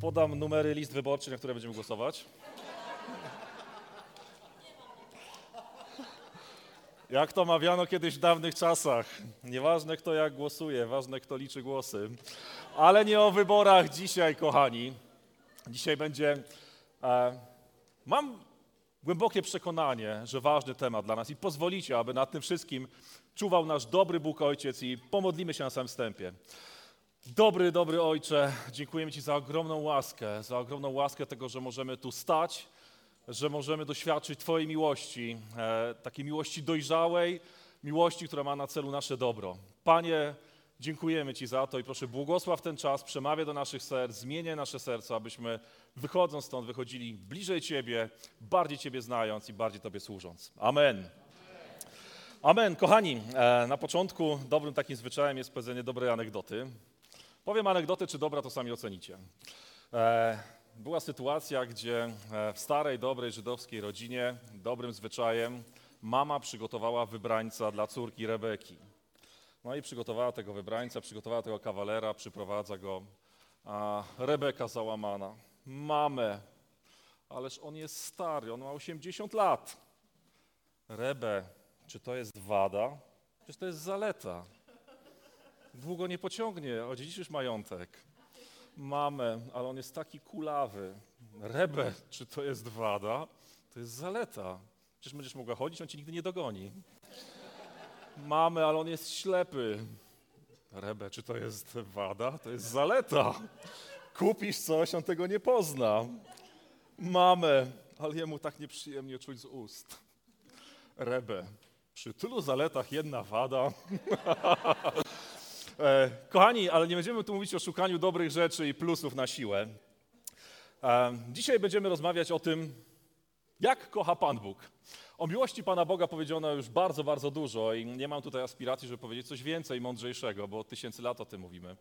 Podam numery list wyborczych, na które będziemy głosować. Jak to mawiano kiedyś w dawnych czasach. Nieważne kto jak głosuje, ważne kto liczy głosy. Ale nie o wyborach dzisiaj, kochani. Dzisiaj będzie. E, mam głębokie przekonanie, że ważny temat dla nas i pozwolicie, aby nad tym wszystkim czuwał nasz dobry Bóg Ojciec i pomodlimy się na samym wstępie. Dobry, dobry Ojcze, dziękujemy Ci za ogromną łaskę, za ogromną łaskę tego, że możemy tu stać, że możemy doświadczyć Twojej miłości, e, takiej miłości dojrzałej, miłości, która ma na celu nasze dobro. Panie, dziękujemy Ci za to i proszę błogosław ten czas, przemawia do naszych serc, zmienię nasze serca, abyśmy wychodząc stąd wychodzili bliżej Ciebie, bardziej Ciebie znając i bardziej Tobie służąc. Amen. Amen. Kochani, e, na początku dobrym takim zwyczajem jest powiedzenie dobrej anegdoty. Powiem anegdotę, czy dobra, to sami ocenicie. E, była sytuacja, gdzie e, w starej, dobrej żydowskiej rodzinie, dobrym zwyczajem, mama przygotowała wybrańca dla córki Rebeki. No i przygotowała tego wybrańca, przygotowała tego kawalera, przyprowadza go, a Rebeka załamana. Mamę, ależ on jest stary, on ma 80 lat. Rebe, czy to jest wada? Przecież to jest zaleta długo nie pociągnie, odziedziczysz majątek. Mamę, ale on jest taki kulawy. Rebę, czy to jest wada? To jest zaleta. Przecież będziesz mogła chodzić, on ci nigdy nie dogoni. Mamę, ale on jest ślepy. Rebę, czy to jest wada? To jest zaleta. Kupisz coś, on tego nie pozna. Mamę, ale jemu tak nieprzyjemnie czuć z ust. Rebę, przy tylu zaletach jedna wada. E, kochani, ale nie będziemy tu mówić o szukaniu dobrych rzeczy i plusów na siłę. E, dzisiaj będziemy rozmawiać o tym, jak kocha Pan Bóg. O miłości Pana Boga powiedziano już bardzo, bardzo dużo i nie mam tutaj aspiracji, żeby powiedzieć coś więcej, mądrzejszego, bo od tysięcy lat o tym mówimy.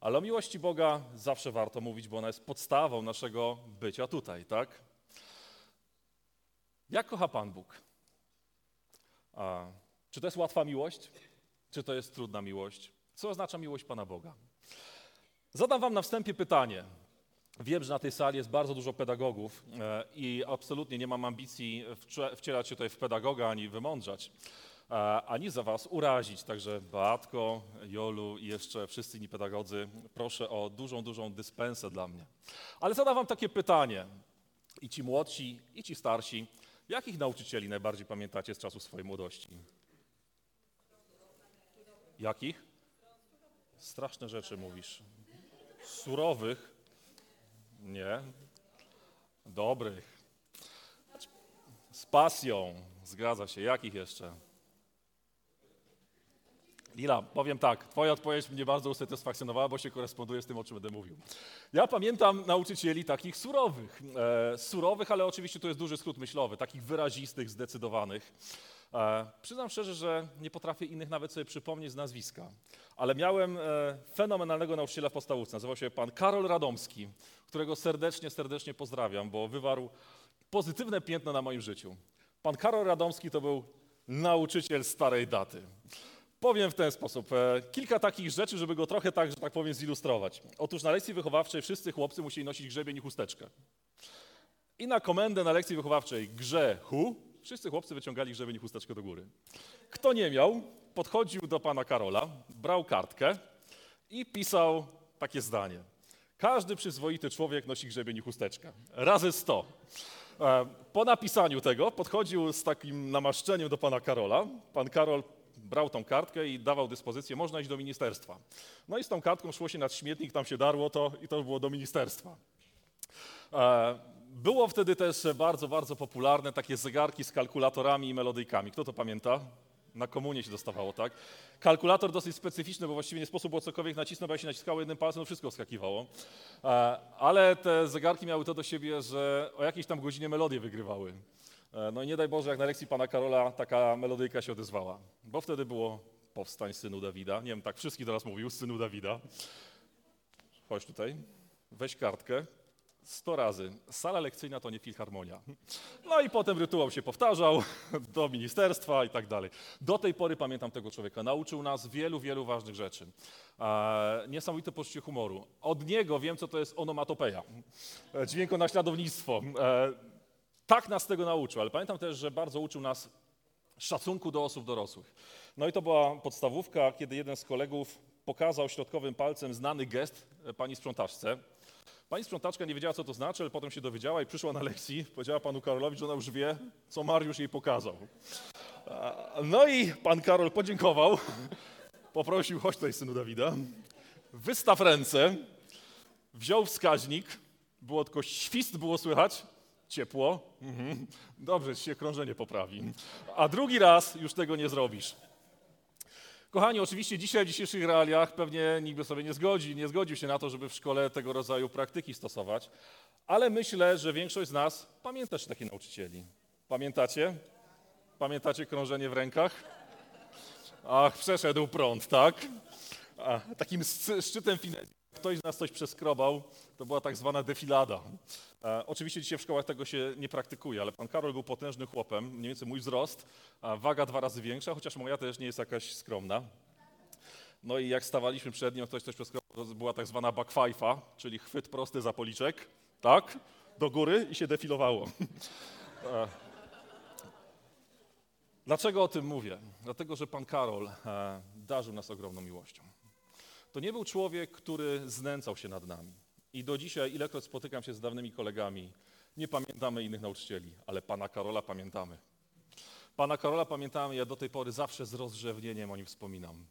Ale o miłości Boga zawsze warto mówić, bo ona jest podstawą naszego bycia tutaj, tak? Jak kocha Pan Bóg? A, czy to jest łatwa miłość? Czy to jest trudna miłość? Co oznacza miłość Pana Boga? Zadam Wam na wstępie pytanie. Wiem, że na tej sali jest bardzo dużo pedagogów e, i absolutnie nie mam ambicji wcielać się tutaj w pedagoga ani wymądrzać, e, ani za Was urazić. Także Beatko, Jolu i jeszcze wszyscy inni pedagodzy, proszę o dużą, dużą dyspensę dla mnie. Ale zadam Wam takie pytanie. I ci młodsi, i ci starsi, jakich nauczycieli najbardziej pamiętacie z czasu swojej młodości? Jakich? Straszne rzeczy mówisz. Surowych? Nie. Dobrych. Z pasją. Zgadza się. Jakich jeszcze? Lila, powiem tak, twoja odpowiedź mnie bardzo usatysfakcjonowała, bo się koresponduje z tym, o czym będę mówił. Ja pamiętam nauczycieli takich surowych. E, surowych, ale oczywiście to jest duży skrót myślowy, takich wyrazistych, zdecydowanych. E, przyznam szczerze, że nie potrafię innych nawet sobie przypomnieć z nazwiska, ale miałem e, fenomenalnego nauczyciela w podstawówce. Nazywał się pan Karol Radomski, którego serdecznie, serdecznie pozdrawiam, bo wywarł pozytywne piętno na moim życiu. Pan Karol Radomski to był nauczyciel starej daty. Powiem w ten sposób. E, kilka takich rzeczy, żeby go trochę tak, że tak powiem, zilustrować. Otóż na lekcji wychowawczej wszyscy chłopcy musieli nosić grzebień i chusteczkę. I na komendę na lekcji wychowawczej grzechu Wszyscy chłopcy wyciągali grzebień chusteczkę do góry. Kto nie miał, podchodził do pana Karola, brał kartkę i pisał takie zdanie. Każdy przyzwoity człowiek nosi grzebień i chusteczkę. Razy sto. E, po napisaniu tego podchodził z takim namaszczeniem do pana Karola. Pan Karol brał tą kartkę i dawał dyspozycję, można iść do ministerstwa. No i z tą kartką szło się nad śmietnik, tam się darło to i to było do ministerstwa. Było wtedy też bardzo, bardzo popularne takie zegarki z kalkulatorami i melodyjkami. Kto to pamięta? Na komunie się dostawało, tak? Kalkulator dosyć specyficzny, bo właściwie nie sposób było cokolwiek nacisnąć, bo jak się naciskało jednym palcem, to wszystko wskakiwało. E, ale te zegarki miały to do siebie, że o jakiejś tam godzinie melodie wygrywały. E, no i nie daj Boże, jak na lekcji pana Karola taka melodyjka się odezwała, bo wtedy było powstań synu Dawida. Nie wiem, tak wszystkich teraz mówił, synu Dawida. Chodź tutaj, weź kartkę, sto razy. Sala lekcyjna to nie filharmonia. No i potem rytuał się powtarzał do ministerstwa i tak dalej. Do tej pory pamiętam tego człowieka. Nauczył nas wielu, wielu ważnych rzeczy. E, niesamowite poczucie humoru. Od niego wiem, co to jest onomatopeja. E, dźwiękonaśladownictwo. E, tak nas tego nauczył, ale pamiętam też, że bardzo uczył nas szacunku do osób dorosłych. No i to była podstawówka, kiedy jeden z kolegów pokazał środkowym palcem znany gest e, pani sprzątaczce. Pani sprzątaczka nie wiedziała, co to znaczy, ale potem się dowiedziała i przyszła na lekcji. Powiedziała panu Karolowi, że ona już wie, co Mariusz jej pokazał. No i pan Karol podziękował, poprosił, chodź tutaj, synu Dawida, wystaw ręce, wziął wskaźnik, było tylko świst, było słychać, ciepło, mhm. dobrze, ci się krążenie poprawi. A drugi raz już tego nie zrobisz. Kochani, oczywiście dzisiaj w dzisiejszych realiach pewnie nikt by sobie nie zgodzi, nie zgodził się na to, żeby w szkole tego rodzaju praktyki stosować, ale myślę, że większość z nas pamięta też takich nauczycieli. Pamiętacie? Pamiętacie krążenie w rękach? Ach, przeszedł prąd, tak? A, takim szczytem finezji ktoś z nas coś przeskrobał, to była tak zwana defilada. E, oczywiście dzisiaj w szkołach tego się nie praktykuje, ale pan Karol był potężnym chłopem, mniej więcej mój wzrost, waga dwa razy większa, chociaż moja też nie jest jakaś skromna. No i jak stawaliśmy przed nim, ktoś coś przeskrobał, to była tak zwana backfife'a, czyli chwyt prosty za policzek, tak, do góry i się defilowało. E, dlaczego o tym mówię? Dlatego, że pan Karol e, darzył nas ogromną miłością. To nie był człowiek, który znęcał się nad nami. I do dzisiaj, ilekroć spotykam się z dawnymi kolegami, nie pamiętamy innych nauczycieli, ale pana Karola pamiętamy. Pana Karola pamiętamy, ja do tej pory zawsze z rozrzewnieniem o nim wspominam.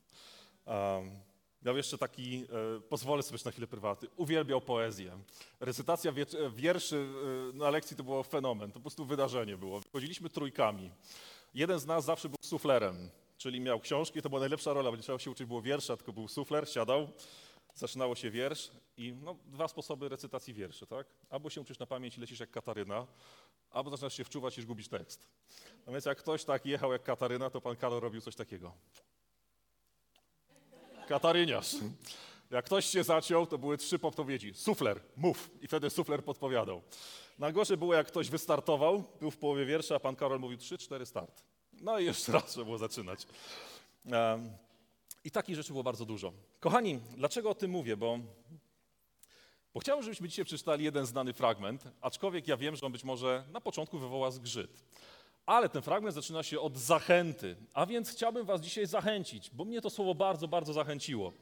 Um, miał jeszcze taki, e, pozwolę sobie na chwilę prywaty, uwielbiał poezję. Recytacja wierszy e, na lekcji to było fenomen, to po prostu wydarzenie było. Chodziliśmy trójkami. Jeden z nas zawsze był suflerem, czyli miał książki, to była najlepsza rola, bo nie trzeba się uczyć było wiersza, tylko był sufler, siadał, zaczynało się wiersz i no, dwa sposoby recytacji wierszy, tak? Albo się uczysz na pamięć i lecisz jak Kataryna, albo zaczynasz się wczuwać i gubisz tekst. No więc jak ktoś tak jechał jak Kataryna, to pan Karol robił coś takiego. Kataryniarz. Jak ktoś się zaciął, to były trzy podpowiedzi. Sufler, mów. I wtedy sufler podpowiadał. Najgorsze było, jak ktoś wystartował, był w połowie wiersza, a pan Karol mówił trzy, cztery start. No i jeszcze raz trzeba było zaczynać. I takich rzeczy było bardzo dużo. Kochani, dlaczego o tym mówię? Bo, bo chciałbym, żebyśmy dzisiaj przeczytali jeden znany fragment, aczkolwiek ja wiem, że on być może na początku wywoła zgrzyt. Ale ten fragment zaczyna się od zachęty, a więc chciałbym was dzisiaj zachęcić, bo mnie to słowo bardzo, bardzo zachęciło.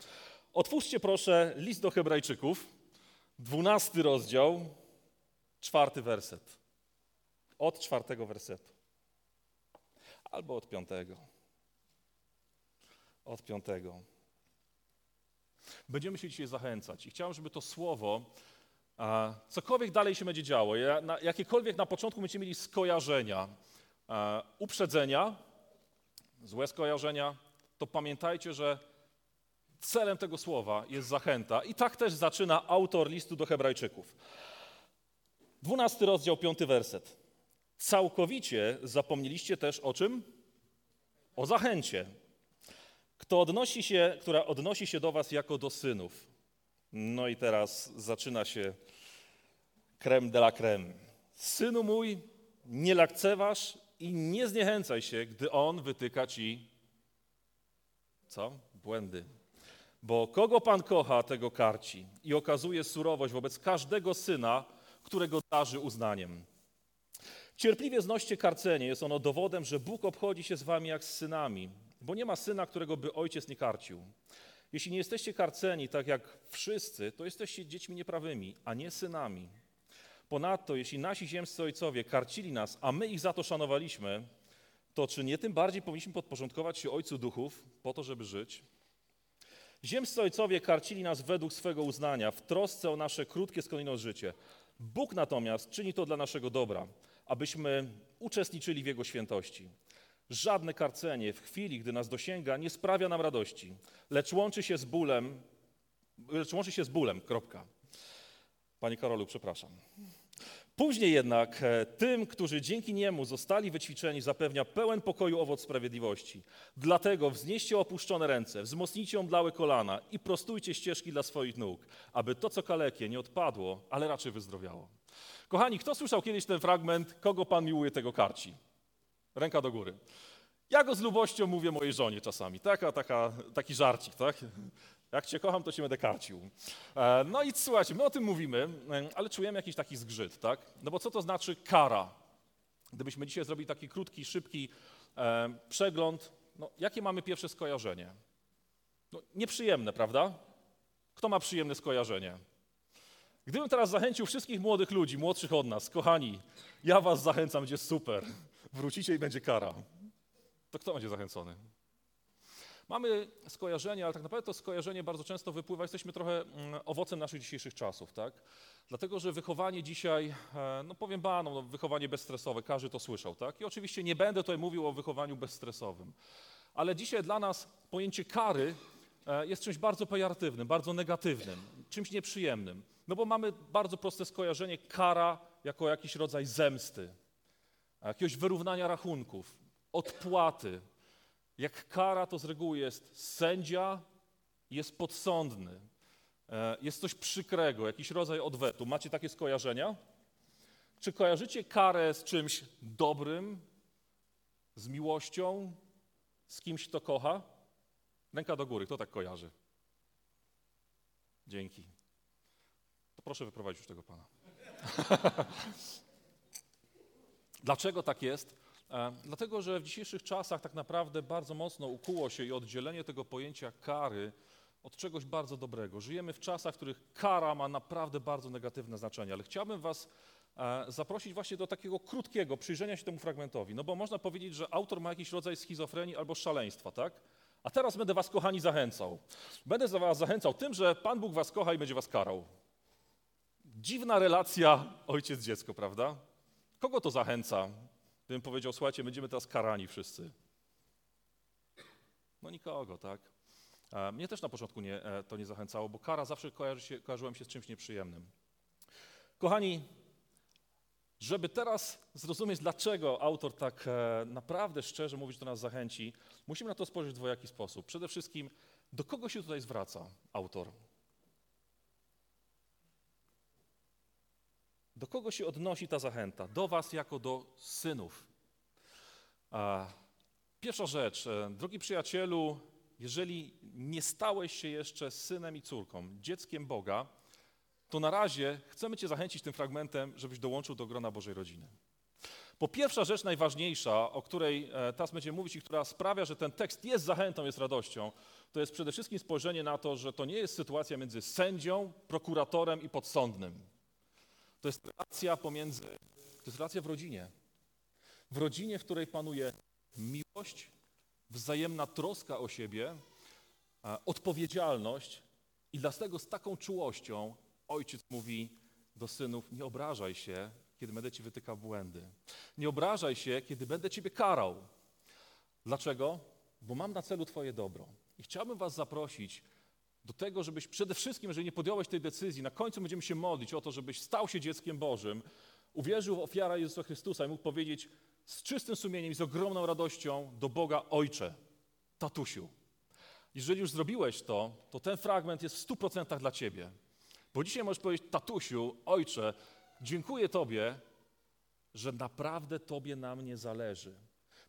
Otwórzcie proszę list do Hebrajczyków, dwunasty rozdział, czwarty werset. Od czwartego wersetu. Albo od piątego od piątego. Będziemy się dzisiaj zachęcać i chciałem, żeby to słowo, a, cokolwiek dalej się będzie działo, na, jakiekolwiek na początku będziecie mieli skojarzenia, a, uprzedzenia, złe skojarzenia, to pamiętajcie, że celem tego słowa jest zachęta. I tak też zaczyna autor listu do Hebrajczyków. Dwunasty rozdział, piąty werset. Całkowicie zapomnieliście też o czym? O zachęcie, kto odnosi się, która odnosi się do was jako do synów. No i teraz zaczyna się creme de la creme. Synu mój, nie lekceważ i nie zniechęcaj się, gdy on wytyka ci co? Błędy. Bo kogo Pan kocha, tego karci i okazuje surowość wobec każdego syna, którego darzy uznaniem. Cierpliwie znoście karcenie, jest ono dowodem, że Bóg obchodzi się z wami jak z synami. Bo nie ma syna, którego by ojciec nie karcił. Jeśli nie jesteście karceni tak jak wszyscy, to jesteście dziećmi nieprawymi, a nie synami. Ponadto, jeśli nasi ziemscy ojcowie karcili nas, a my ich za to szanowaliśmy, to czy nie tym bardziej powinniśmy podporządkować się Ojcu Duchów po to, żeby żyć? Ziemscy ojcowie karcili nas według swego uznania, w trosce o nasze krótkie skądinąd życie. Bóg natomiast czyni to dla naszego dobra, abyśmy uczestniczyli w Jego świętości. Żadne karcenie w chwili, gdy nas dosięga, nie sprawia nam radości, lecz łączy się z bólem, lecz łączy się z bólem, kropka. Panie Karolu, przepraszam. Później jednak e, tym, którzy dzięki niemu zostali wyćwiczeni, zapewnia pełen pokoju owoc sprawiedliwości. Dlatego wznieście opuszczone ręce, wzmocnijcie omdlałe kolana i prostujcie ścieżki dla swoich nóg, aby to, co kalekie, nie odpadło, ale raczej wyzdrowiało. Kochani, kto słyszał kiedyś ten fragment, kogo Pan miłuje, tego karci? Ręka do góry. Ja go z lubością mówię mojej żonie czasami. Taka, taka, taki żarcik, tak? Jak cię kocham, to cię będę karcił. E, no i słuchajcie, my o tym mówimy, e, ale czujemy jakiś taki zgrzyt, tak? No bo co to znaczy kara? Gdybyśmy dzisiaj zrobili taki krótki, szybki e, przegląd, no jakie mamy pierwsze skojarzenie? No, nieprzyjemne, prawda? Kto ma przyjemne skojarzenie? Gdybym teraz zachęcił wszystkich młodych ludzi, młodszych od nas, kochani, ja was zachęcam, będzie super, wrócicie i będzie kara. To kto będzie zachęcony? Mamy skojarzenie, ale tak naprawdę to skojarzenie bardzo często wypływa, jesteśmy trochę mm, owocem naszych dzisiejszych czasów, tak? Dlatego, że wychowanie dzisiaj, e, no powiem baną, no wychowanie bezstresowe, każdy to słyszał, tak? I oczywiście nie będę tutaj mówił o wychowaniu bezstresowym, ale dzisiaj dla nas pojęcie kary e, jest czymś bardzo pejoratywnym, bardzo negatywnym, czymś nieprzyjemnym. No bo mamy bardzo proste skojarzenie kara jako jakiś rodzaj zemsty, jakiegoś wyrównania rachunków, odpłaty, jak kara, to z reguły jest sędzia, jest podsądny, e, jest coś przykrego, jakiś rodzaj odwetu. Macie takie skojarzenia? Czy kojarzycie karę z czymś dobrym, z miłością, z kimś, kto kocha? Ręka do góry, kto tak kojarzy? Dzięki. Proszę wyprowadzić już tego pana. Dlaczego tak jest? E, dlatego, że w dzisiejszych czasach tak naprawdę bardzo mocno ukuło się i oddzielenie tego pojęcia kary od czegoś bardzo dobrego. Żyjemy w czasach, w których kara ma naprawdę bardzo negatywne znaczenie, ale chciałbym Was e, zaprosić właśnie do takiego krótkiego przyjrzenia się temu fragmentowi, no bo można powiedzieć, że autor ma jakiś rodzaj schizofrenii albo szaleństwa, tak? A teraz będę Was, kochani, zachęcał. Będę Was zachęcał tym, że Pan Bóg Was kocha i będzie Was karał. Dziwna relacja ojciec-dziecko, prawda? Kogo to zachęca? Gdybym powiedział, słuchajcie, będziemy teraz karani wszyscy. No nikogo, tak? E, mnie też na początku nie, e, to nie zachęcało, bo kara zawsze kojarzy się, kojarzyła mi się z czymś nieprzyjemnym. Kochani, żeby teraz zrozumieć, dlaczego autor tak e, naprawdę szczerze mówi, że to nas zachęci, musimy na to spojrzeć w dwojaki sposób. Przede wszystkim, do kogo się tutaj zwraca autor? Do kogo się odnosi ta zachęta? Do Was jako do synów. Pierwsza rzecz, e, drogi przyjacielu, jeżeli nie stałeś się jeszcze synem i córką, dzieckiem Boga, to na razie chcemy Cię zachęcić tym fragmentem, żebyś dołączył do grona Bożej rodziny. Po pierwsza rzecz najważniejsza, o której e, teraz będziemy mówić i która sprawia, że ten tekst jest zachętą, jest radością, to jest przede wszystkim spojrzenie na to, że to nie jest sytuacja między sędzią, prokuratorem i podsądnym. To jest relacja pomiędzy, to jest relacja w rodzinie. W rodzinie, w której panuje miłość, wzajemna troska o siebie, odpowiedzialność i dlatego z taką czułością ojciec mówi do synów, nie obrażaj się, kiedy będę ci wytykał błędy. Nie obrażaj się, kiedy będę ciebie karał. Dlaczego? Bo mam na celu twoje dobro. I chciałbym was zaprosić do tego, żebyś przede wszystkim, jeżeli nie podjąłeś tej decyzji, na końcu będziemy się modlić o to, żebyś stał się dzieckiem Bożym, uwierzył w ofiarę Jezusa Chrystusa i mógł powiedzieć z czystym sumieniem i z ogromną radością do Boga Ojcze, tatusiu. Jeżeli już zrobiłeś to, to ten fragment jest w 100% dla ciebie. Bo dzisiaj możesz powiedzieć, tatusiu, ojcze, dziękuję Tobie, że naprawdę Tobie na mnie zależy.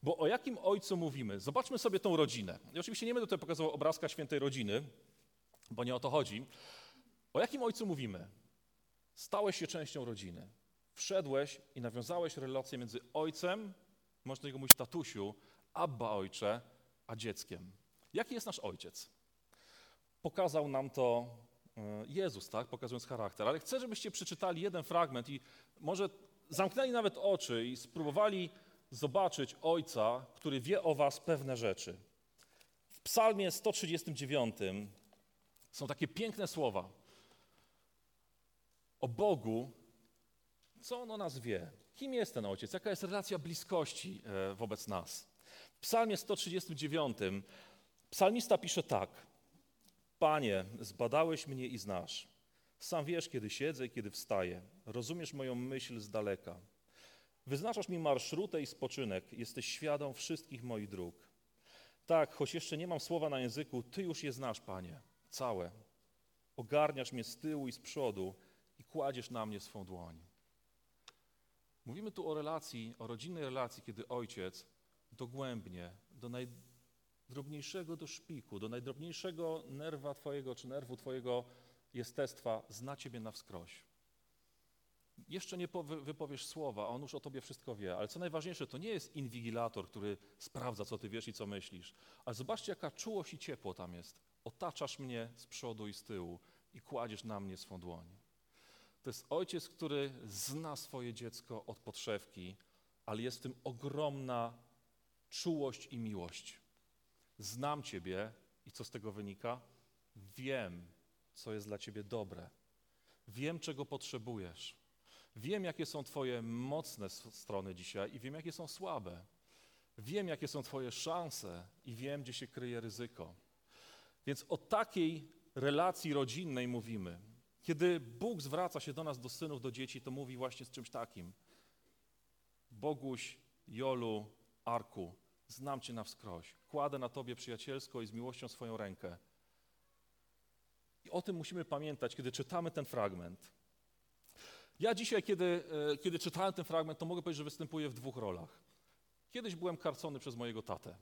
Bo o jakim ojcu mówimy? Zobaczmy sobie tą rodzinę. I oczywiście nie będę tutaj pokazywał obrazka świętej rodziny, bo nie o to chodzi. O jakim ojcu mówimy? Stałeś się częścią rodziny. Wszedłeś i nawiązałeś relację między ojcem, można jego mówić tatusiu, abba ojcze, a dzieckiem. Jaki jest nasz ojciec? Pokazał nam to e, Jezus, tak, pokazując charakter. Ale chcę, żebyście przeczytali jeden fragment i może zamknęli nawet oczy i spróbowali zobaczyć Ojca, który wie o was pewne rzeczy. W Psalmie 139 są takie piękne słowa o Bogu, co on o nas wie, kim jest ten ojciec, jaka jest relacja bliskości e, wobec nas. W psalmie 139 psalmista pisze tak. Panie, zbadałeś mnie i znasz. Sam wiesz, kiedy siedzę i kiedy wstaję. Rozumiesz moją myśl z daleka. Wyznaczasz mi marszrutę i spoczynek. Jesteś świadom wszystkich moich dróg. Tak, choć jeszcze nie mam słowa na języku, Ty już je znasz, Panie, całe. Ogarniasz mnie z tyłu i z przodu i kładziesz na mnie swą dłoń. Mówimy tu o relacji, o rodzinnej relacji, kiedy ojciec dogłębnie, do najdrobniejszego do szpiku, do najdrobniejszego nerwa Twojego czy nerwu Twojego jestestwa zna Ciebie na wskroś. Jeszcze nie wypowiesz słowa, on już o Tobie wszystko wie. Ale co najważniejsze, to nie jest inwigilator, który sprawdza, co Ty wiesz i co myślisz. Ale zobaczcie, jaka czułość i ciepło tam jest. Otaczasz mnie z przodu i z tyłu i kładziesz na mnie swą dłoń. To jest ojciec, który zna swoje dziecko od podszewki, ale jest w tym ogromna czułość i miłość. Znam Ciebie i co z tego wynika? Wiem, co jest dla Ciebie dobre. Wiem, czego potrzebujesz. Wiem, jakie są Twoje mocne strony dzisiaj i wiem, jakie są słabe. Wiem, jakie są Twoje szanse i wiem, gdzie się kryje ryzyko. Więc o takiej relacji rodzinnej mówimy. Kiedy Bóg zwraca się do nas, do synów, do dzieci, to mówi właśnie z czymś takim. Boguś, Jolu, Arku, znam Cię na wskroś. Kładę na Tobie przyjacielsko i z miłością swoją rękę. I o tym musimy pamiętać, kiedy czytamy ten fragment. Ja dzisiaj, kiedy, e, kiedy czytałem ten fragment, to mogę powiedzieć, że występuję w dwóch rolach. Kiedyś byłem karcony przez mojego tatę.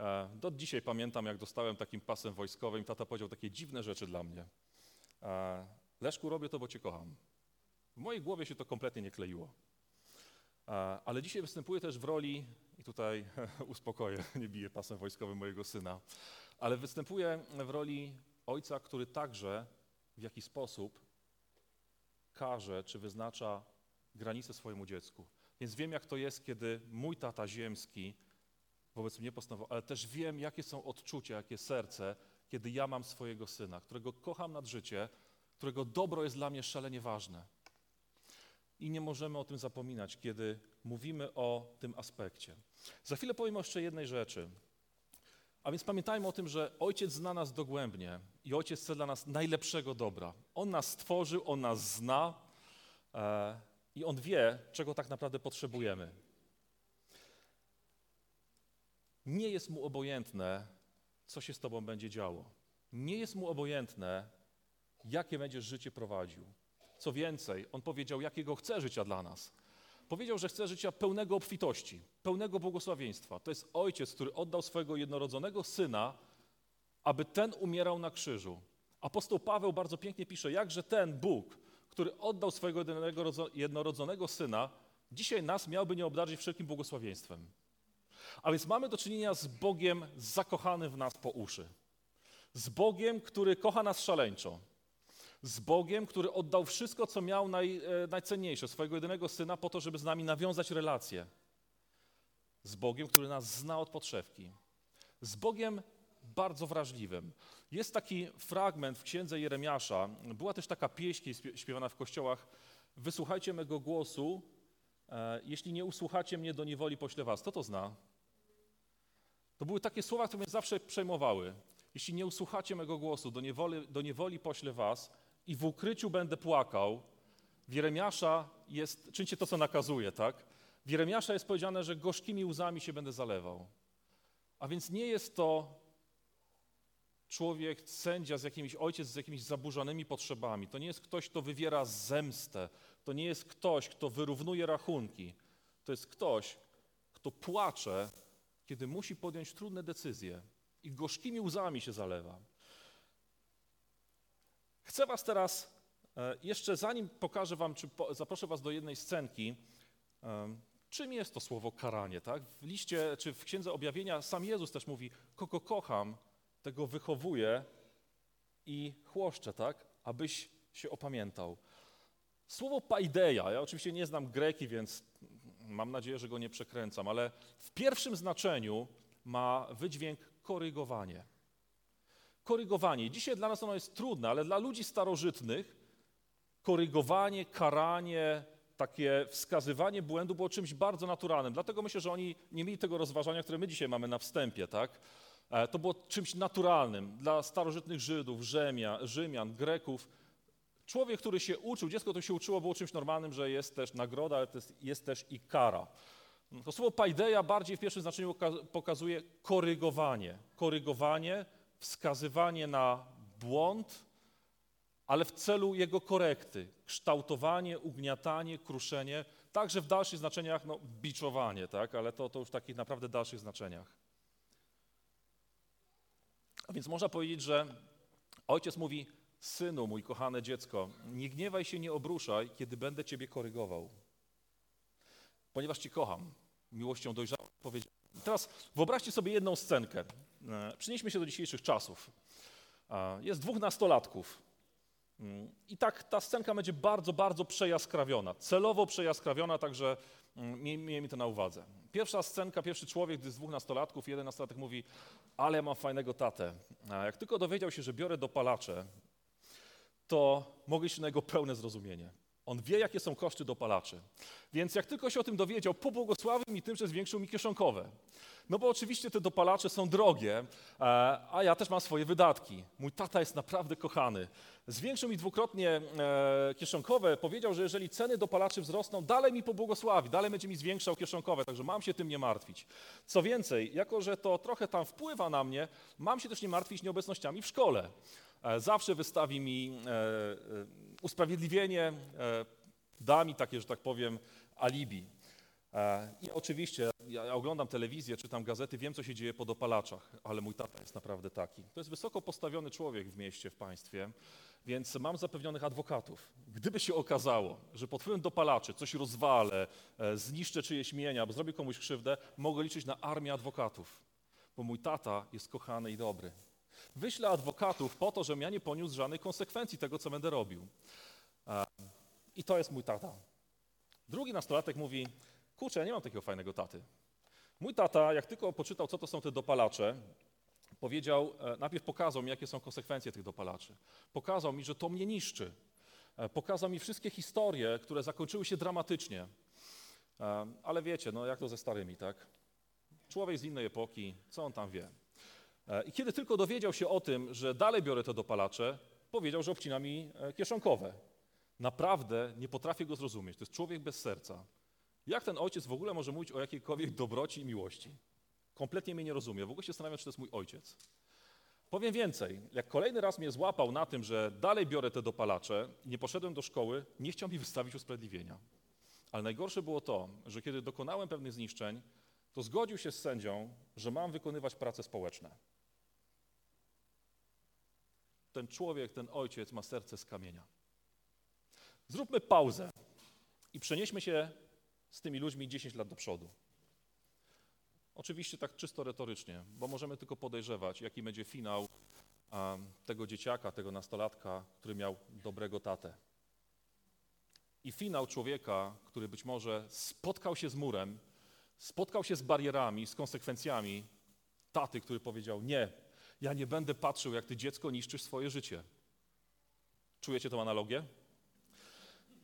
E, do dzisiaj pamiętam, jak dostałem takim pasem wojskowym, tata powiedział takie dziwne rzeczy dla mnie. E, Leszku, robię to, bo cię kocham. W mojej głowie się to kompletnie nie kleiło. Ale dzisiaj występuję też w roli, i tutaj uspokoję, nie biję pasem wojskowym mojego syna, ale występuję w roli ojca, który także w jakiś sposób każe czy wyznacza granice swojemu dziecku. Więc wiem, jak to jest, kiedy mój tata ziemski wobec mnie postanowił, ale też wiem, jakie są odczucia, jakie serce, kiedy ja mam swojego syna, którego kocham nad życie, którego dobro jest dla mnie szalenie ważne. I nie możemy o tym zapominać, kiedy mówimy o tym aspekcie. Za chwilę powiem jeszcze jednej rzeczy. A więc pamiętajmy o tym, że Ojciec zna nas dogłębnie i Ojciec chce dla nas najlepszego dobra. On nas stworzył, On nas zna e, i On wie, czego tak naprawdę potrzebujemy. Nie jest Mu obojętne, co się z Tobą będzie działo. Nie jest Mu obojętne, jakie będziesz życie prowadził. Co więcej, On powiedział, jakiego chce życia dla nas. Powiedział, że chce życia pełnego obfitości, pełnego błogosławieństwa. To jest ojciec, który oddał swojego jednorodzonego syna, aby ten umierał na krzyżu. Apostoł Paweł bardzo pięknie pisze, jakże ten Bóg, który oddał swojego jednorodzonego syna, dzisiaj nas miałby nie obdarzyć wszelkim błogosławieństwem. A więc mamy do czynienia z Bogiem zakochanym w nas po uszy. Z Bogiem, który kocha nas szaleńczo z Bogiem, który oddał wszystko, co miał naj, e, najcenniejsze, swojego jedynego syna, po to, żeby z nami nawiązać relacje. Z Bogiem, który nas zna od podszewki. Z Bogiem bardzo wrażliwym. Jest taki fragment w księdze Jeremiasza, była też taka pieśń śpiewana w kościołach. Wysłuchajcie mego głosu, e, jeśli nie usłuchacie mnie, do niewoli poślę was. Kto to zna? To były takie słowa, które mnie zawsze przejmowały. Jeśli nie usłuchacie mego głosu, do niewoli, do niewoli poślę was, i w ukryciu będę płakał. W Jeremiasza jest, czyńcie to, co nakazuje, tak? W Jeremiasza jest powiedziane, że gorzkimi łzami się będę zalewał. A więc nie jest to człowiek, sędzia z jakimiś, ojciec z jakimiś zaburzonymi potrzebami. To nie jest ktoś, kto wywiera zemstę. To nie jest ktoś, kto wyrównuje rachunki. To jest ktoś, kto płacze, kiedy musi podjąć trudne decyzje i gorzkimi łzami się zalewa. Chcę Was teraz, e, jeszcze zanim pokażę Wam, czy zaproszę Was do jednej scenki, czym jest to słowo karanie, tak? W liście, czy w Księdze Objawienia sam Jezus też mówi, kogo kocham, tego wychowuję i chłoszczę, tak? Abyś się opamiętał. Słowo paideia, ja oczywiście nie znam greki, więc mam nadzieję, że go nie przekręcam, ale w pierwszym znaczeniu ma wydźwięk korygowanie korygowanie. Dzisiaj dla nas ono jest trudne, ale dla ludzi starożytnych korygowanie, karanie, takie wskazywanie błędu było czymś bardzo naturalnym. Dlatego myślę, że oni nie mieli tego rozważania, które my dzisiaj mamy na wstępie, tak? E, to było czymś naturalnym dla starożytnych Żydów, Rzymia, Rzymian, Greków. Człowiek, który się uczył, dziecko, które się uczyło, było czymś normalnym, że jest też nagroda, ale jest, jest też i kara. To słowo paideia bardziej w pierwszym znaczeniu pokazuje korygowanie. Korygowanie, wskazywanie na błąd, ale w celu jego korekty. Kształtowanie, ugniatanie, kruszenie, także w dalszych znaczeniach no, biczowanie, tak? ale to, to już w takich naprawdę dalszych znaczeniach. A więc można powiedzieć, że ojciec mówi, synu, mój kochane dziecko, nie gniewaj się, nie obruszaj, kiedy będę ciebie korygował. Ponieważ cię kocham, miłością dojrzałą. Teraz wyobraźcie sobie jedną scenkę. E, przenieśmy się do dzisiejszych czasów. Jest dwóch nastolatków. Mm, I tak ta scenka będzie bardzo, bardzo przejaskrawiona, celowo przejaskrawiona, także mm, miejmy to na uwadze. Pierwsza scenka, pierwszy człowiek, gdy z dwóch nastolatków, jeden nastolatek mówi, ale ja mam fajnego tatę. A jak tylko dowiedział się, że biorę dopalacze, to mogę się na jego pełne zrozumienie. On wie, jakie są koszty dopalaczy. Więc jak tylko się o tym dowiedział, pobłogosławił mi tym, że zwiększył mi kieszonkowe. No bo oczywiście te dopalacze są drogie, e, a ja też mam swoje wydatki. Mój tata jest naprawdę kochany. Zwiększył mi dwukrotnie e, kieszonkowe, powiedział, że jeżeli ceny dopalaczy wzrosną, dalej mi pobłogosławi, dalej będzie mi zwiększał kieszonkowe, także mam się tym nie martwić. Co więcej, jako że to trochę tam wpływa na mnie, mam się też nie martwić nieobecnościami w szkole. E, zawsze wystawi mi usprawiedliwienie, da mi takie, że tak powiem, alibi. E, I oczywiście ja oglądam telewizję, czytam gazety, wiem, co się dzieje po dopalaczach, ale mój tata jest naprawdę taki. To jest wysoko postawiony człowiek w mieście, w państwie, więc mam zapewnionych adwokatów. Gdyby się okazało, że pod wpływem dopalaczy coś rozwalę, e, zniszczę czyjeś mienia, bo zrobię komuś krzywdę, mogę liczyć na armię adwokatów, bo mój tata jest kochany i dobry. Wyślę adwokatów po to, żebym ja nie poniósł żadnych konsekwencji tego, co będę robił. E, I to jest mój tata. Drugi nastolatek mówi, kurczę, ja nie mam takiego fajnego taty. Mój tata, jak tylko poczytał, co to są te dopalacze, powiedział, e, najpierw pokazał mi, jakie są konsekwencje tych dopalaczy. Pokazał mi, że to mnie niszczy. E, pokazał mi wszystkie historie, które zakończyły się dramatycznie. E, ale wiecie, no jak to ze starymi, tak? Człowiek z innej epoki, co on tam wie? I kiedy tylko dowiedział się o tym, że dalej biorę te dopalacze, powiedział, że obcina mi kieszonkowe. Naprawdę nie potrafię go zrozumieć. To jest człowiek bez serca. Jak ten ojciec w ogóle może mówić o jakiejkolwiek dobroci i miłości? Kompletnie mnie nie rozumie. W ogóle się zastanawiam, czy to jest mój ojciec. Powiem więcej, jak kolejny raz mnie złapał na tym, że dalej biorę te dopalacze i nie poszedłem do szkoły, nie chciał mi wystawić usprawiedliwienia. Ale najgorsze było to, że kiedy dokonałem pewnych zniszczeń, to zgodził się z sędzią, że mam wykonywać prace społeczne. Ten człowiek, ten ojciec ma serce z kamienia. Zróbmy pauzę i przenieśmy się z tymi ludźmi 10 lat do przodu. Oczywiście tak czysto retorycznie, bo możemy tylko podejrzewać, jaki będzie finał tego dzieciaka, tego nastolatka, który miał dobrego tatę. I finał człowieka, który być może spotkał się z murem, spotkał się z barierami, z konsekwencjami taty, który powiedział: Nie, ja nie będę patrzył, jak ty dziecko niszczysz swoje życie. Czujecie tą analogię?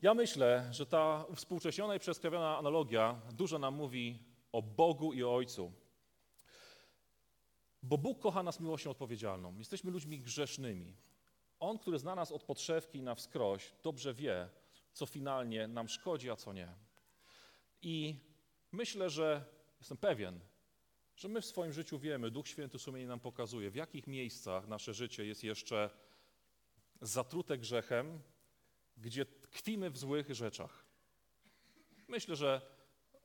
Ja myślę, że ta współcześniona i przeskrawiona analogia dużo nam mówi o Bogu i o Ojcu. Bo Bóg kocha nas miłością odpowiedzialną. Jesteśmy ludźmi grzesznymi. On, który zna nas od podszewki na wskroś, dobrze wie, co finalnie nam szkodzi, a co nie. I myślę, że jestem pewien, że my w swoim życiu wiemy, Duch Święty sumienie nam pokazuje, w jakich miejscach nasze życie jest jeszcze zatrute grzechem, gdzie tkwimy w złych rzeczach. Myślę, że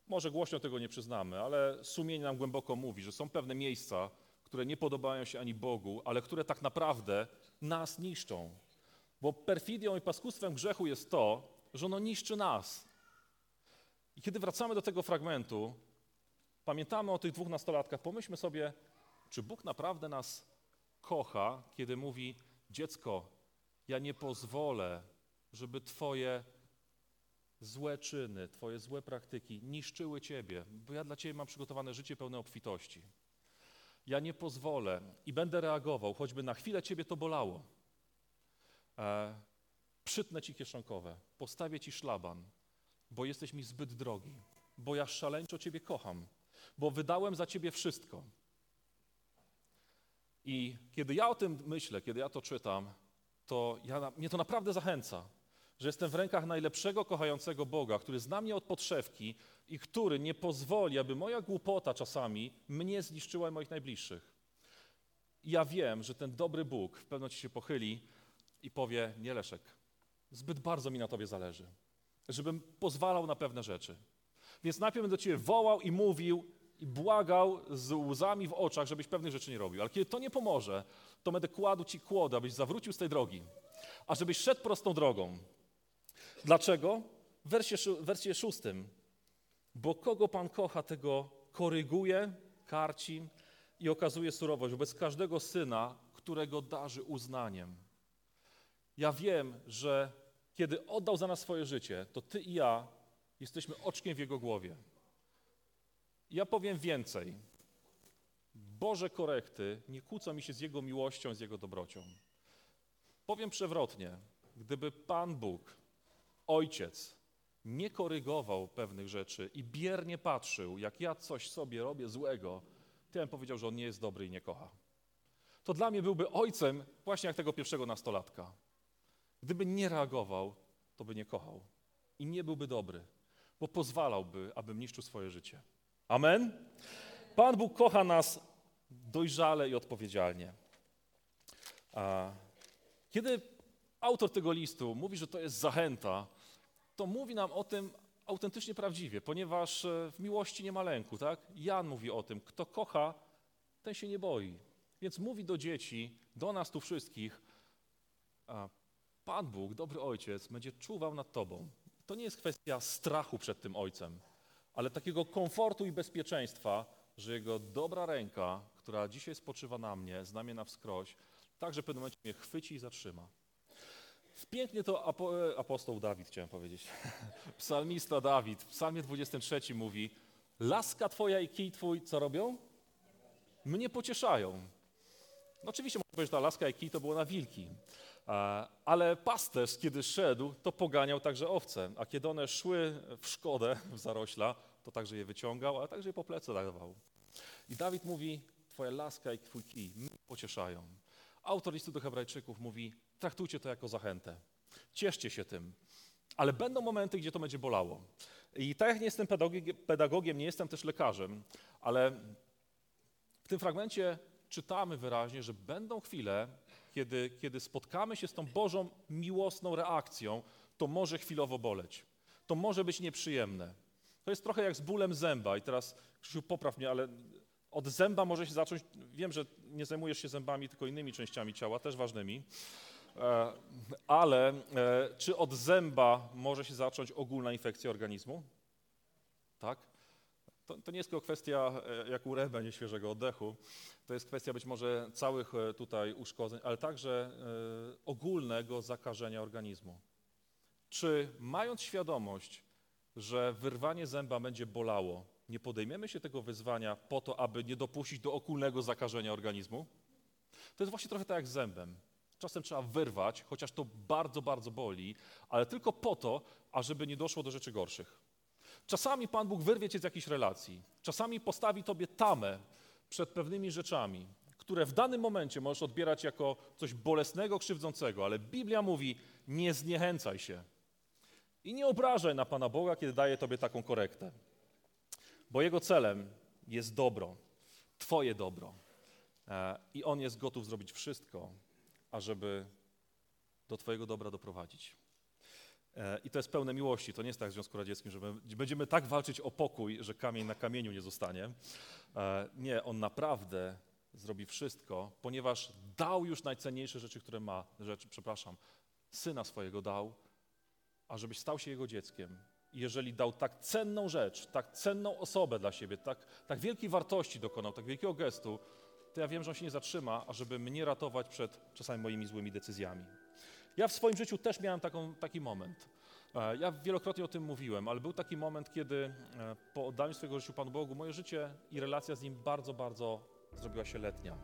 może głośno tego nie przyznamy, ale sumienie nam głęboko mówi, że są pewne miejsca, które nie podobają się ani Bogu, ale które tak naprawdę nas niszczą. Bo perfidią i paskustwem grzechu jest to, że ono niszczy nas. I kiedy wracamy do tego fragmentu, pamiętamy o tych dwóch nastolatkach, pomyślmy sobie, czy Bóg naprawdę nas kocha, kiedy mówi: Dziecko, ja nie pozwolę, żeby Twoje złe czyny, Twoje złe praktyki niszczyły Ciebie, bo ja dla Ciebie mam przygotowane życie pełne obfitości. Ja nie pozwolę i będę reagował, choćby na chwilę Ciebie to bolało. E, przytnę Ci kieszonkowe, postawię Ci szlaban, bo jesteś mi zbyt drogi, bo ja szaleńczo Ciebie kocham, bo wydałem za Ciebie wszystko. I kiedy ja o tym myślę, kiedy ja to czytam, to ja, mnie to naprawdę zachęca, że jestem w rękach najlepszego, kochającego Boga, który zna mnie od podszewki i który nie pozwoli, aby moja głupota czasami mnie zniszczyła moich najbliższych. I ja wiem, że ten dobry Bóg w pewności się pochyli i powie, nie Leszek, zbyt bardzo mi na Tobie zależy, żebym pozwalał na pewne rzeczy. Więc najpierw będę do Ciebie wołał i mówił i błagał z łzami w oczach, żebyś pewnych rzeczy nie robił. Ale kiedy to nie pomoże, to będę kładł Ci kłodę, abyś zawrócił z tej drogi, a żebyś szedł prostą drogą. Dlaczego? W wersie, wersie szóstym. Bo kogo Pan kocha, tego koryguje, karci i okazuje surowość wobec każdego syna, którego darzy uznaniem. Ja wiem, że kiedy oddał za nas swoje życie, to Ty i ja jesteśmy oczkiem w Jego głowie. Ja powiem więcej. Boże korekty nie kłócą mi się z Jego miłością, z Jego dobrocią. Powiem przewrotnie. Gdyby Pan Bóg, Ojciec, nie korygował pewnych rzeczy i biernie patrzył, jak ja coś sobie robię złego, to ja bym powiedział, że On nie jest dobry i nie kocha. To dla mnie byłby ojcem właśnie jak tego pierwszego nastolatka. Gdyby nie reagował, to by nie kochał i nie byłby dobry, bo pozwalałby, abym niszczył swoje życie. Amen? Pan Bóg kocha nas dojrzale i odpowiedzialnie. Kiedy autor tego listu mówi, że to jest zachęta, to mówi nam o tym autentycznie prawdziwie, ponieważ e, w miłości nie ma lęku, tak? Jan mówi o tym, kto kocha, ten się nie boi. Więc mówi do dzieci, do nas tu wszystkich, Pan Bóg, dobry ojciec, będzie czuwał nad tobą. To nie jest kwestia strachu przed tym ojcem, ale takiego komfortu i bezpieczeństwa, że jego dobra ręka, która dzisiaj spoczywa na mnie, znamie na wskroś, tak, że w pewnym momencie mnie chwyci i zatrzyma. Pięknie to apo, apostoł Dawid, chciałem powiedzieć, psalmista Dawid w psalmie 23 mówi, laska twoja i kij twój, co robią? Mnie pocieszają. No oczywiście można powiedzieć, że ta laska i kij to było na wilki, ale pasterz, kiedy szedł, to poganiał także owce, a kiedy one szły w szkodę, w zarośla, to także je wyciągał, ale także je po plecy dawał. I Dawid mówi, twoja laska i twój kij mnie pocieszają. Autor listu do hebrajczyków mówi, traktujcie to jako zachętę. Cieszcie się tym. Ale będą momenty, gdzie to będzie bolało. I tak jak nie jestem pedagogiem, nie jestem też lekarzem, ale w tym fragmencie czytamy wyraźnie, że będą chwile, kiedy, kiedy spotkamy się z tą Bożą miłosną reakcją, to może chwilowo boleć. To może być nieprzyjemne. To jest trochę jak z bólem zęba. I teraz, Krzysiu, popraw mnie, ale od zęba może się zacząć, wiem, że nie zajmujesz się zębami, tylko innymi częściami ciała, też ważnymi, e, ale e, czy od zęba może się zacząć ogólna infekcja organizmu? Tak? To, to nie jest tylko kwestia e, jak u rebe nieświeżego oddechu, to jest kwestia być może całych tutaj uszkodzeń, ale także ogólnego zakażenia organizmu. Czy mając świadomość, że wyrwanie zęba będzie bolało, nie podejmiemy się tego wyzwania po to, aby nie dopuścić do okulnego zakażenia organizmu? To jest właśnie trochę tak jak z zębem. Czasem trzeba wyrwać, chociaż to bardzo, bardzo boli, ale tylko po to, ażeby nie doszło do rzeczy gorszych. Czasami Pan Bóg wyrwie cię z jakiejś relacji. Czasami postawi tobie tamę przed pewnymi rzeczami, które w danym momencie możesz odbierać jako coś bolesnego, krzywdzącego, ale Biblia mówi: nie zniechęcaj się. I nie obrażaj na Pana Boga, kiedy daje tobie taką korektę bo Jego celem jest dobro, Twoje dobro. E, I On jest gotów zrobić wszystko, ażeby do Twojego dobra doprowadzić. E, I to jest pełne miłości. To nie jest tak w Związku Radzieckim, że będziemy tak walczyć o pokój, że kamień na kamieniu nie zostanie. E, nie, On naprawdę zrobi wszystko, ponieważ dał już najcenniejsze rzeczy, które ma, rzeczy, przepraszam, syna swojego dał, ażebyś stał się jego dzieckiem jeżeli dał tak cenną rzecz, tak cenną osobę dla siebie, tak, tak wielkiej wartości dokonał, tak wielkiego gestu, to ja wiem, że on się nie zatrzyma, ażeby mnie ratować przed czasami moimi złymi decyzjami. Ja w swoim życiu też miałem taką, taki moment. E, ja wielokrotnie o tym mówiłem, ale był taki moment, kiedy e, po oddaniu swojego życia Panu Bogu, moje życie i relacja z Nim bardzo, bardzo zrobiła się letnia.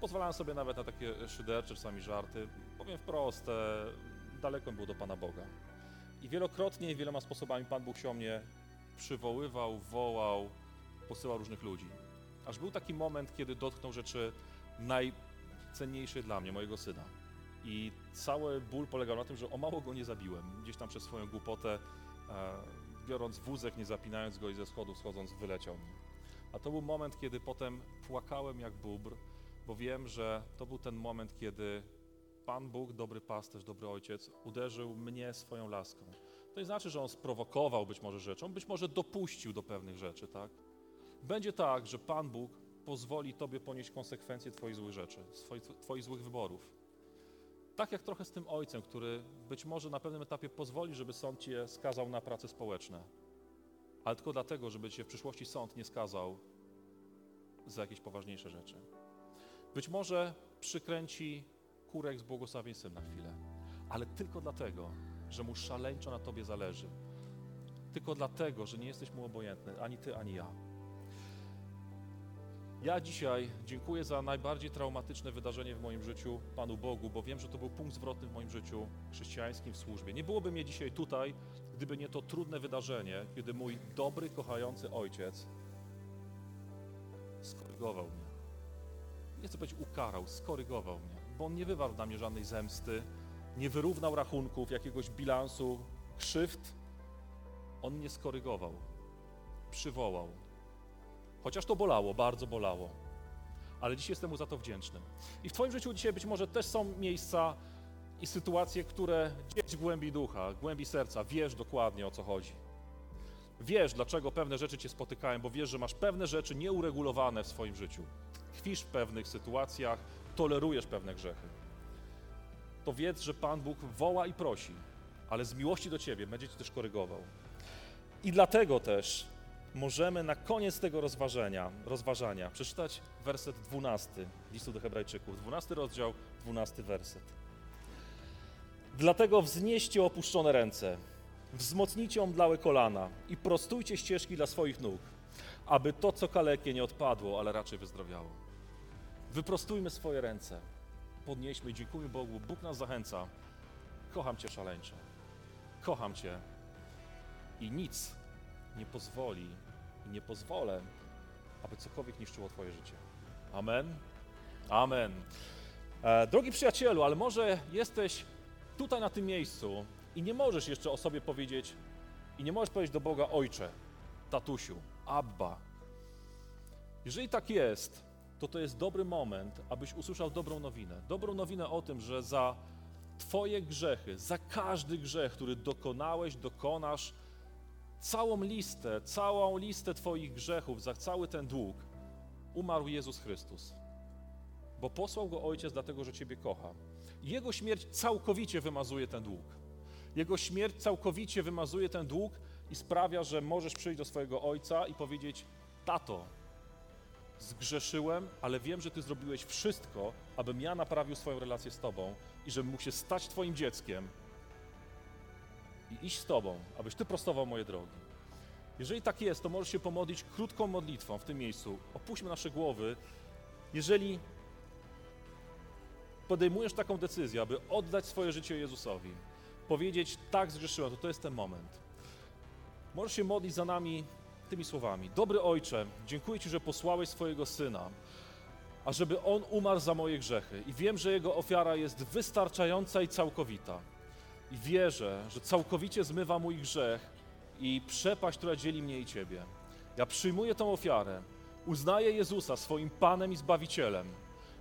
Pozwalałem sobie nawet na takie szydercze czasami żarty. Powiem wprost, e, daleko mi było do Pana Boga. I wielokrotnie, wieloma sposobami Pan Bóg się o mnie przywoływał, wołał, posyłał różnych ludzi. Aż był taki moment, kiedy dotknął rzeczy najcenniejszej dla mnie, mojego syna. I cały ból polegał na tym, że o mało go nie zabiłem. Gdzieś tam przez swoją głupotę, e, biorąc wózek, nie zapinając go i ze schodów schodząc, wyleciał mi. A to był moment, kiedy potem płakałem jak bóbr, bo wiem, że to był ten moment, kiedy Pan Bóg, dobry pasterz, dobry ojciec, uderzył mnie swoją laską. To nie znaczy, że on sprowokował być może rzeczą, być może dopuścił do pewnych rzeczy, tak? Będzie tak, że Pan Bóg pozwoli Tobie ponieść konsekwencje Twoich złych rzeczy, swoich, Twoich złych wyborów. Tak jak trochę z tym ojcem, który być może na pewnym etapie pozwoli, żeby sąd Cię skazał na prace społeczne, ale tylko dlatego, żeby Cię w przyszłości sąd nie skazał za jakieś poważniejsze rzeczy. Być może przykręci kurek z błogosławieństwem na chwilę, ale tylko dlatego, że mu szaleńczo na Tobie zależy. Tylko dlatego, że nie jesteś mu obojętny, ani Ty, ani ja. Ja dzisiaj dziękuję za najbardziej traumatyczne wydarzenie w moim życiu Panu Bogu, bo wiem, że to był punkt zwrotny w moim życiu chrześcijańskim w służbie. Nie byłoby mnie dzisiaj tutaj, gdyby nie to trudne wydarzenie, kiedy mój dobry, kochający ojciec skorygował mnie. Nie chcę powiedzieć ukarał, skorygował mnie, bo on nie wywarł na mnie żadnej zemsty, nie wyrównał rachunków, jakiegoś bilansu, krzywd. On mnie skorygował, przywołał, Chociaż to bolało, bardzo bolało. Ale dziś jestem mu za to wdzięczny. I w Twoim życiu dzisiaj być może też są miejsca i sytuacje, które gdzieś w głębi ducha, w głębi serca wiesz dokładnie o co chodzi. Wiesz, dlaczego pewne rzeczy Cię spotykają, bo wiesz, że masz pewne rzeczy nieuregulowane w swoim życiu. Tkwisz w pewnych sytuacjach, tolerujesz pewne grzechy. To wiedz, że Pan Bóg woła i prosi, ale z miłości do Ciebie będzie Cię też korygował. I dlatego też możemy na koniec tego rozważania, rozważania przeczytać werset 12 listu do Hebrajczyków, 12 rozdział, 12 werset. Dlatego wznieście opuszczone ręce, wzmocnijcie omdlałe kolana i prostujcie ścieżki dla swoich nóg, aby to, co kalekie, nie odpadło, ale raczej wyzdrowiało. Wyprostujmy swoje ręce, podnieśmy i dziękujmy Bogu. Bóg nas zachęca. Kocham Cię szaleńczo. Kocham Cię. I nic nie pozwoli i nie pozwolę, aby cokolwiek niszczyło Twoje życie. Amen. Amen. E, drogi przyjacielu, ale może jesteś tutaj na tym miejscu i nie możesz jeszcze o sobie powiedzieć, i nie możesz powiedzieć do Boga Ojcze, tatusiu, Abba. Jeżeli tak jest, to to jest dobry moment, abyś usłyszał dobrą nowinę. Dobrą nowinę o tym, że za Twoje grzechy, za każdy grzech, który dokonałeś, dokonasz, całą listę, całą listę Twoich grzechów, za cały ten dług umarł Jezus Chrystus. Bo posłał go Ojciec dlatego, że Ciebie kocha. Jego śmierć całkowicie wymazuje ten dług. Jego śmierć całkowicie wymazuje ten dług i sprawia, że możesz przyjść do swojego Ojca i powiedzieć: Tato, zgrzeszyłem, ale wiem, że Ty zrobiłeś wszystko, abym ja naprawił swoją relację z Tobą i żebym mógł się stać Twoim dzieckiem i iść z Tobą, abyś Ty prostował moje drogi. Jeżeli tak jest, to możesz się pomodlić krótką modlitwą w tym miejscu. Opuśćmy nasze głowy. Jeżeli podejmujesz taką decyzję, aby oddać swoje życie Jezusowi, powiedzieć tak zgrzeszyłem, to to jest ten moment. Możesz się modlić za nami tymi słowami. Dobry Ojcze, dziękuję Ci, że posłałeś swojego Syna, ażeby On umarł za moje grzechy i wiem, że Jego ofiara jest wystarczająca i całkowita i wierzę, że całkowicie zmywa mój grzech i przepaść, która dzieli mnie i Ciebie. Ja przyjmuję tą ofiarę, uznaję Jezusa swoim Panem i Zbawicielem,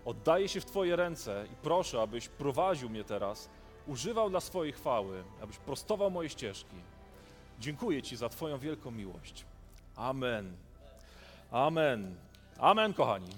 oddaję się w Twoje ręce i proszę, abyś prowadził mnie teraz, używał dla swojej chwały, abyś prostował moje ścieżki. Dziękuję Ci za Twoją wielką miłość. Amen. Amen. Amen, kochani.